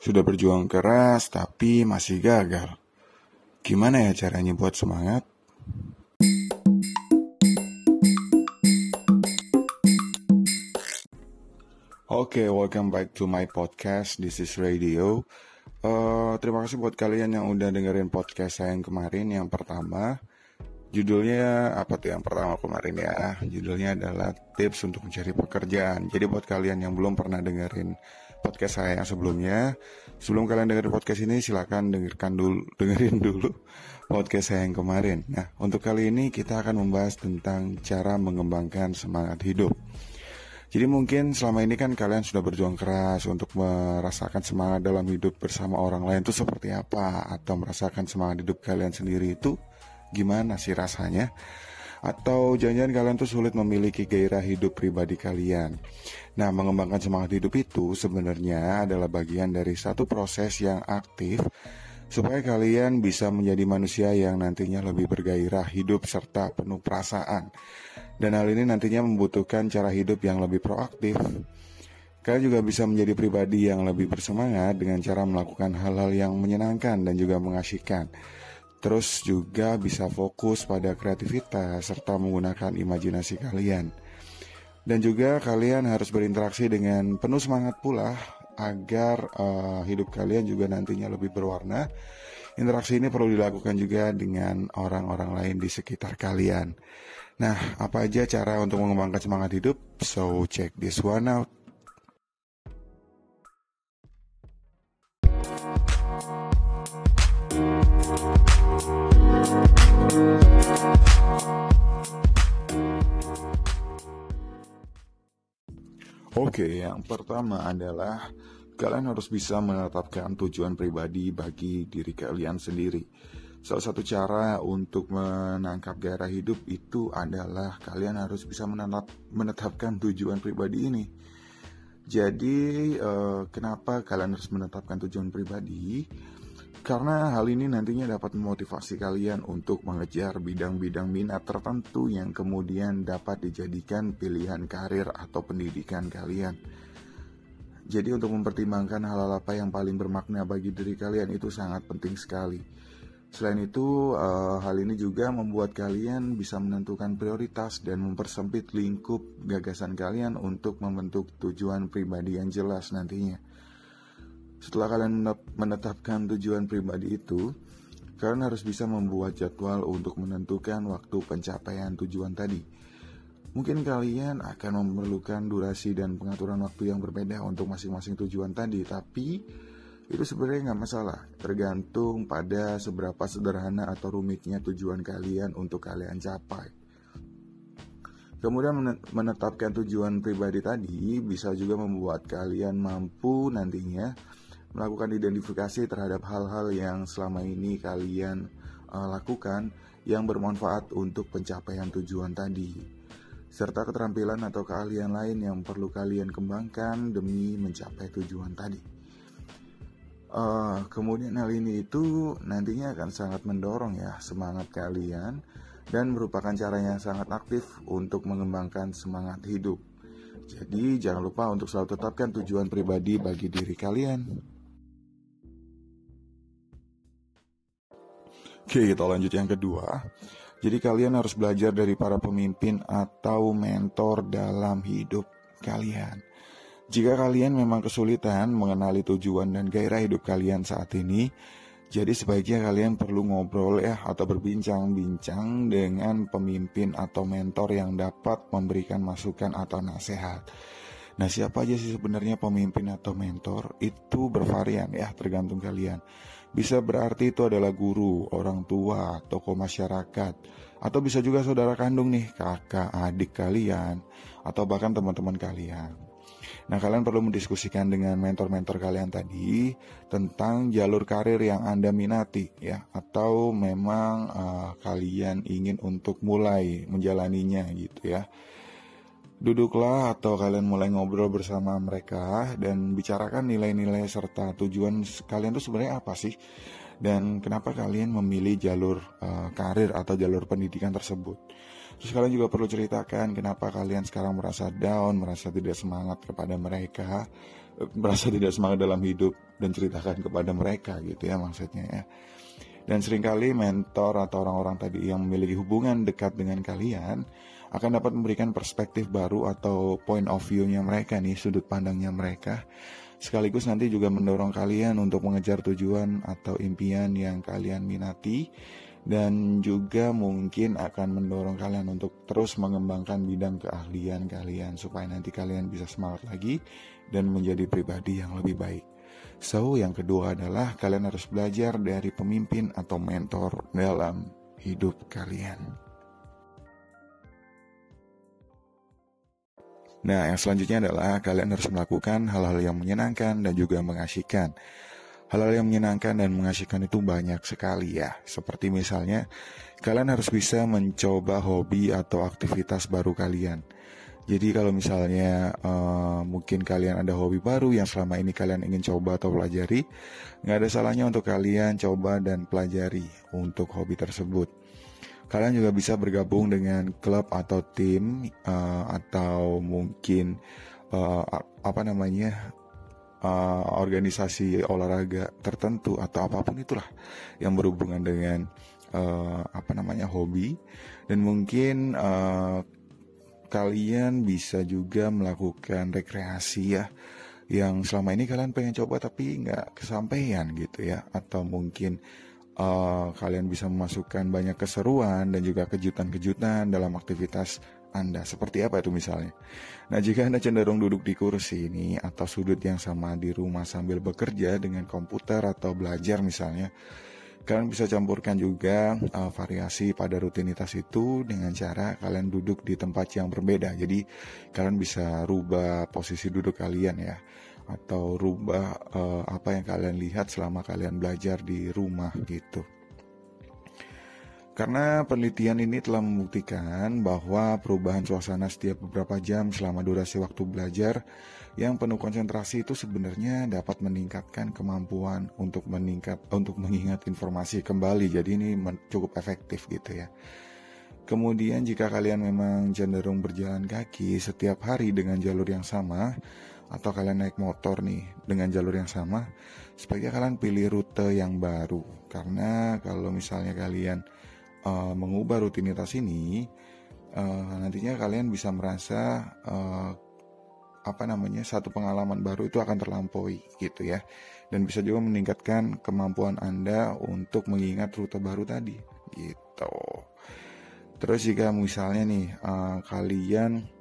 Sudah berjuang keras tapi masih gagal. Gimana ya caranya buat semangat? Oke, okay, welcome back to my podcast. This is Radio. Uh, terima kasih buat kalian yang udah dengerin podcast saya yang kemarin. Yang pertama, judulnya apa tuh yang pertama kemarin ya? Judulnya adalah tips untuk mencari pekerjaan. Jadi buat kalian yang belum pernah dengerin podcast saya yang sebelumnya. Sebelum kalian dengerin podcast ini silakan dengarkan dulu dengerin dulu podcast saya yang kemarin. Nah, untuk kali ini kita akan membahas tentang cara mengembangkan semangat hidup. Jadi mungkin selama ini kan kalian sudah berjuang keras untuk merasakan semangat dalam hidup bersama orang lain itu seperti apa atau merasakan semangat hidup kalian sendiri itu gimana sih rasanya? Atau jangan-jangan kalian tuh sulit memiliki gairah hidup pribadi kalian. Nah, mengembangkan semangat hidup itu sebenarnya adalah bagian dari satu proses yang aktif supaya kalian bisa menjadi manusia yang nantinya lebih bergairah hidup serta penuh perasaan. Dan hal ini nantinya membutuhkan cara hidup yang lebih proaktif. Kalian juga bisa menjadi pribadi yang lebih bersemangat dengan cara melakukan hal-hal yang menyenangkan dan juga mengasihkan. Terus juga bisa fokus pada kreativitas serta menggunakan imajinasi kalian. Dan juga kalian harus berinteraksi dengan penuh semangat pula agar uh, hidup kalian juga nantinya lebih berwarna. Interaksi ini perlu dilakukan juga dengan orang-orang lain di sekitar kalian. Nah, apa aja cara untuk mengembangkan semangat hidup? So, check this one out. Oke, yang pertama adalah kalian harus bisa menetapkan tujuan pribadi bagi diri kalian sendiri. Salah satu cara untuk menangkap gairah hidup itu adalah kalian harus bisa menetapkan tujuan pribadi ini. Jadi, eh, kenapa kalian harus menetapkan tujuan pribadi? Karena hal ini nantinya dapat memotivasi kalian untuk mengejar bidang-bidang minat tertentu yang kemudian dapat dijadikan pilihan karir atau pendidikan kalian. Jadi untuk mempertimbangkan hal-hal apa yang paling bermakna bagi diri kalian itu sangat penting sekali. Selain itu, uh, hal ini juga membuat kalian bisa menentukan prioritas dan mempersempit lingkup gagasan kalian untuk membentuk tujuan pribadi yang jelas nantinya. Setelah kalian menetapkan tujuan pribadi itu, kalian harus bisa membuat jadwal untuk menentukan waktu pencapaian tujuan tadi. Mungkin kalian akan memerlukan durasi dan pengaturan waktu yang berbeda untuk masing-masing tujuan tadi, tapi itu sebenarnya nggak masalah, tergantung pada seberapa sederhana atau rumitnya tujuan kalian untuk kalian capai. Kemudian menetapkan tujuan pribadi tadi bisa juga membuat kalian mampu nantinya melakukan identifikasi terhadap hal-hal yang selama ini kalian uh, lakukan yang bermanfaat untuk pencapaian tujuan tadi, serta keterampilan atau keahlian lain yang perlu kalian kembangkan demi mencapai tujuan tadi. Uh, kemudian hal ini itu nantinya akan sangat mendorong ya semangat kalian dan merupakan cara yang sangat aktif untuk mengembangkan semangat hidup. Jadi jangan lupa untuk selalu tetapkan tujuan pribadi bagi diri kalian. Oke, kita lanjut yang kedua. Jadi kalian harus belajar dari para pemimpin atau mentor dalam hidup kalian. Jika kalian memang kesulitan mengenali tujuan dan gairah hidup kalian saat ini, jadi sebaiknya kalian perlu ngobrol ya atau berbincang-bincang dengan pemimpin atau mentor yang dapat memberikan masukan atau nasihat. Nah, siapa aja sih sebenarnya pemimpin atau mentor? Itu bervarian ya, tergantung kalian. Bisa berarti itu adalah guru, orang tua, tokoh masyarakat, atau bisa juga saudara kandung nih, kakak, adik kalian, atau bahkan teman-teman kalian. Nah, kalian perlu mendiskusikan dengan mentor-mentor kalian tadi tentang jalur karir yang Anda minati ya atau memang uh, kalian ingin untuk mulai menjalaninya gitu ya. Duduklah atau kalian mulai ngobrol bersama mereka dan bicarakan nilai-nilai serta tujuan kalian tuh sebenarnya apa sih? Dan kenapa kalian memilih jalur uh, karir atau jalur pendidikan tersebut? Terus kalian juga perlu ceritakan kenapa kalian sekarang merasa down, merasa tidak semangat kepada mereka merasa tidak semangat dalam hidup dan ceritakan kepada mereka gitu ya maksudnya ya. Dan sering kali mentor atau orang-orang tadi yang memiliki hubungan dekat dengan kalian akan dapat memberikan perspektif baru atau point of view-nya mereka nih, sudut pandangnya mereka. Sekaligus nanti juga mendorong kalian untuk mengejar tujuan atau impian yang kalian minati dan juga mungkin akan mendorong kalian untuk terus mengembangkan bidang keahlian kalian supaya nanti kalian bisa semangat lagi dan menjadi pribadi yang lebih baik. So, yang kedua adalah kalian harus belajar dari pemimpin atau mentor dalam hidup kalian. Nah, yang selanjutnya adalah kalian harus melakukan hal-hal yang menyenangkan dan juga mengasihkan. Hal-hal yang menyenangkan dan mengasihkan itu banyak sekali ya. Seperti misalnya, kalian harus bisa mencoba hobi atau aktivitas baru kalian. Jadi kalau misalnya uh, mungkin kalian ada hobi baru yang selama ini kalian ingin coba atau pelajari, nggak ada salahnya untuk kalian coba dan pelajari untuk hobi tersebut. Kalian juga bisa bergabung dengan klub atau tim uh, atau mungkin uh, apa namanya uh, organisasi olahraga tertentu atau apa pun itulah yang berhubungan dengan uh, apa namanya hobi. Dan mungkin uh, kalian bisa juga melakukan rekreasi ya yang selama ini kalian pengen coba tapi nggak kesampaian gitu ya. Atau mungkin uh, kalian bisa memasukkan banyak keseruan dan juga kejutan-kejutan dalam aktivitas anda seperti apa itu misalnya? Nah, jika Anda cenderung duduk di kursi ini atau sudut yang sama di rumah sambil bekerja dengan komputer atau belajar misalnya, kalian bisa campurkan juga uh, variasi pada rutinitas itu dengan cara kalian duduk di tempat yang berbeda. Jadi, kalian bisa rubah posisi duduk kalian ya atau rubah uh, apa yang kalian lihat selama kalian belajar di rumah gitu. Karena penelitian ini telah membuktikan bahwa perubahan suasana setiap beberapa jam selama durasi waktu belajar yang penuh konsentrasi itu sebenarnya dapat meningkatkan kemampuan untuk meningkat untuk mengingat informasi kembali. Jadi ini cukup efektif gitu ya. Kemudian jika kalian memang cenderung berjalan kaki setiap hari dengan jalur yang sama atau kalian naik motor nih dengan jalur yang sama, sebaiknya kalian pilih rute yang baru. Karena kalau misalnya kalian uh, mengubah rutinitas ini, uh, nantinya kalian bisa merasa uh, apa namanya satu pengalaman baru itu akan terlampaui gitu ya, dan bisa juga meningkatkan kemampuan anda untuk mengingat rute baru tadi gitu. Terus jika misalnya nih uh, kalian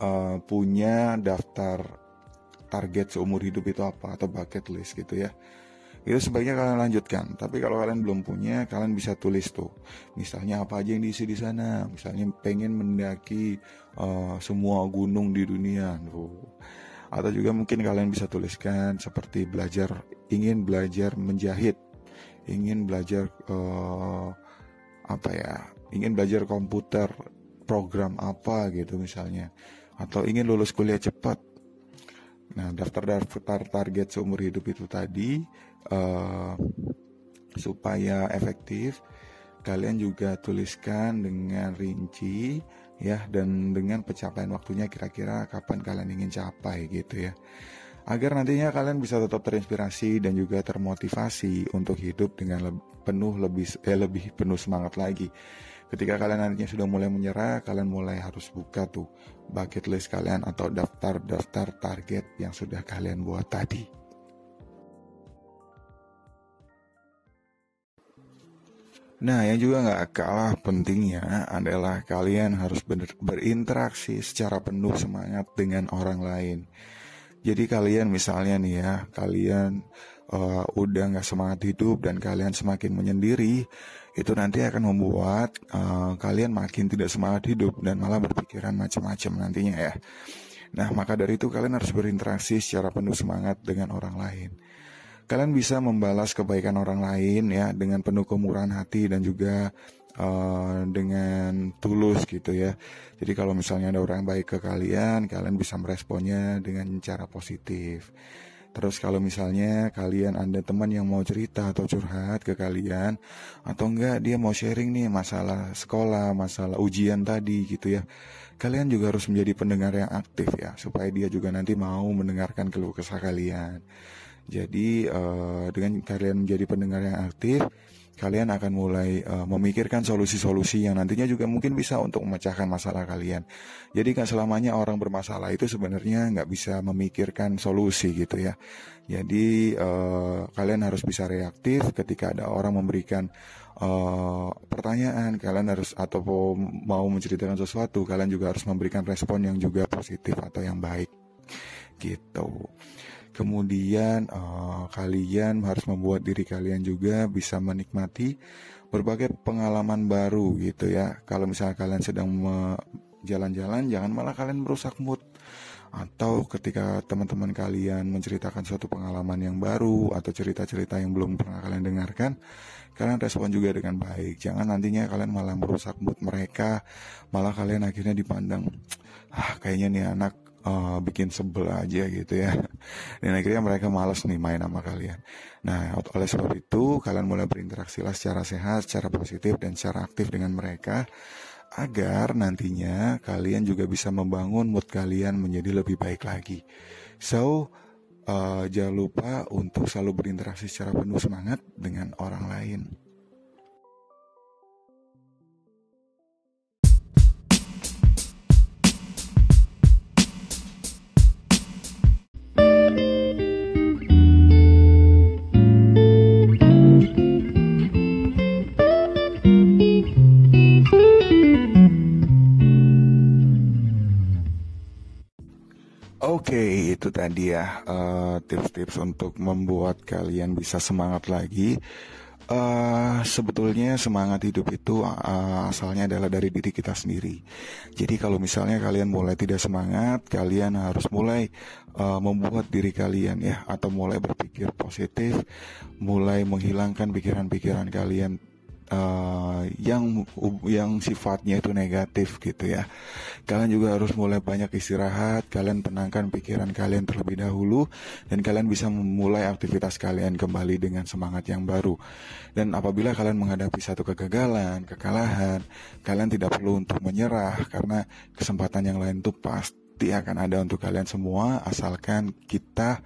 uh, punya daftar target seumur hidup itu apa atau bucket list gitu ya itu sebaiknya kalian lanjutkan. Tapi kalau kalian belum punya, kalian bisa tulis tuh. Misalnya apa aja yang diisi di sana. Misalnya pengen mendaki uh, semua gunung di dunia. Tuh. Atau juga mungkin kalian bisa tuliskan seperti belajar, ingin belajar menjahit, ingin belajar uh, apa ya, ingin belajar komputer, program apa gitu misalnya. Atau ingin lulus kuliah cepat. Nah, daftar-daftar target seumur hidup itu tadi uh, supaya efektif kalian juga tuliskan dengan rinci ya dan dengan pencapaian waktunya kira-kira kapan kalian ingin capai gitu ya agar nantinya kalian bisa tetap terinspirasi dan juga termotivasi untuk hidup dengan le penuh lebih eh, lebih penuh semangat lagi ketika kalian nantinya sudah mulai menyerah kalian mulai harus buka tuh bucket list kalian atau daftar-daftar target yang sudah kalian buat tadi Nah, yang juga nggak kalah pentingnya adalah kalian harus ber berinteraksi secara penuh semangat dengan orang lain. Jadi kalian misalnya nih ya, kalian uh, udah nggak semangat hidup dan kalian semakin menyendiri, itu nanti akan membuat uh, kalian makin tidak semangat hidup dan malah berpikiran macam-macam nantinya ya. Nah, maka dari itu kalian harus berinteraksi secara penuh semangat dengan orang lain kalian bisa membalas kebaikan orang lain ya dengan penuh kemurahan hati dan juga uh, dengan tulus gitu ya. Jadi kalau misalnya ada orang baik ke kalian, kalian bisa meresponnya dengan cara positif. Terus kalau misalnya kalian ada teman yang mau cerita atau curhat ke kalian atau enggak dia mau sharing nih masalah sekolah, masalah ujian tadi gitu ya. Kalian juga harus menjadi pendengar yang aktif ya supaya dia juga nanti mau mendengarkan keluh kesah kalian. Jadi uh, dengan kalian menjadi pendengar yang aktif, kalian akan mulai uh, memikirkan solusi-solusi yang nantinya juga mungkin bisa untuk memecahkan masalah kalian. Jadi nggak selamanya orang bermasalah itu sebenarnya nggak bisa memikirkan solusi gitu ya. Jadi uh, kalian harus bisa reaktif ketika ada orang memberikan uh, pertanyaan, kalian harus atau mau menceritakan sesuatu, kalian juga harus memberikan respon yang juga positif atau yang baik gitu. Kemudian uh, kalian harus membuat diri kalian juga bisa menikmati berbagai pengalaman baru gitu ya. Kalau misalnya kalian sedang jalan-jalan, jangan malah kalian merusak mood. Atau ketika teman-teman kalian menceritakan suatu pengalaman yang baru atau cerita-cerita yang belum pernah kalian dengarkan, kalian respon juga dengan baik. Jangan nantinya kalian malah merusak mood mereka, malah kalian akhirnya dipandang, ah kayaknya nih anak uh, bikin sebel aja gitu ya. Dan akhirnya mereka malas nih main sama kalian. Nah, oleh sebab itu kalian mulai berinteraksi lah secara sehat, secara positif dan secara aktif dengan mereka agar nantinya kalian juga bisa membangun mood kalian menjadi lebih baik lagi. So, uh, jangan lupa untuk selalu berinteraksi secara penuh semangat dengan orang lain. Tadi ya tips-tips uh, untuk membuat kalian bisa semangat lagi. Uh, sebetulnya semangat hidup itu uh, asalnya adalah dari diri kita sendiri. Jadi kalau misalnya kalian mulai tidak semangat, kalian harus mulai uh, membuat diri kalian ya, atau mulai berpikir positif, mulai menghilangkan pikiran-pikiran kalian uh, yang yang sifatnya itu negatif gitu ya. Kalian juga harus mulai banyak istirahat, kalian tenangkan pikiran kalian terlebih dahulu dan kalian bisa memulai aktivitas kalian kembali dengan semangat yang baru. Dan apabila kalian menghadapi satu kegagalan, kekalahan, kalian tidak perlu untuk menyerah karena kesempatan yang lain itu pasti akan ada untuk kalian semua asalkan kita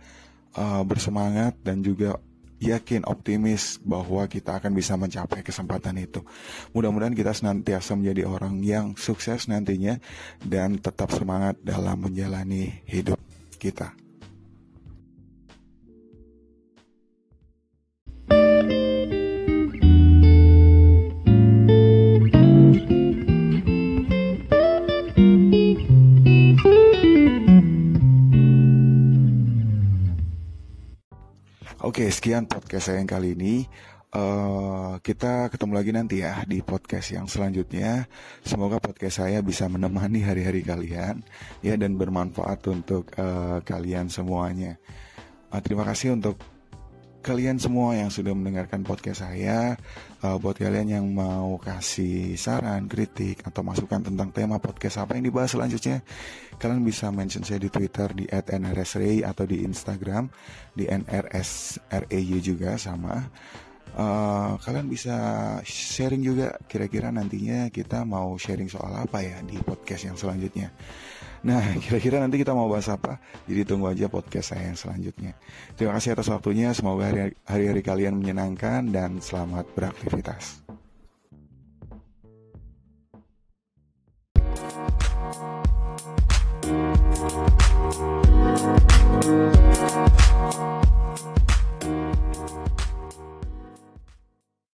uh, bersemangat dan juga yakin, optimis bahwa kita akan bisa mencapai kesempatan itu. Mudah-mudahan kita senantiasa menjadi orang yang sukses nantinya dan tetap semangat dalam menjalani hidup kita. Sekian podcast saya yang kali ini. Uh, kita ketemu lagi nanti ya di podcast yang selanjutnya. Semoga podcast saya bisa menemani hari-hari kalian ya dan bermanfaat untuk uh, kalian semuanya. Uh, terima kasih untuk kalian semua yang sudah mendengarkan podcast saya. Uh, buat kalian yang mau kasih saran, kritik, atau masukan tentang tema podcast apa yang dibahas selanjutnya, kalian bisa mention saya di Twitter di @nrsray atau di Instagram di nrsray juga sama. Uh, kalian bisa sharing juga kira-kira nantinya kita mau sharing soal apa ya di podcast yang selanjutnya. Nah, kira-kira nanti kita mau bahas apa? Jadi tunggu aja podcast saya yang selanjutnya. Terima kasih atas waktunya. Semoga hari-hari kalian menyenangkan dan selamat beraktivitas.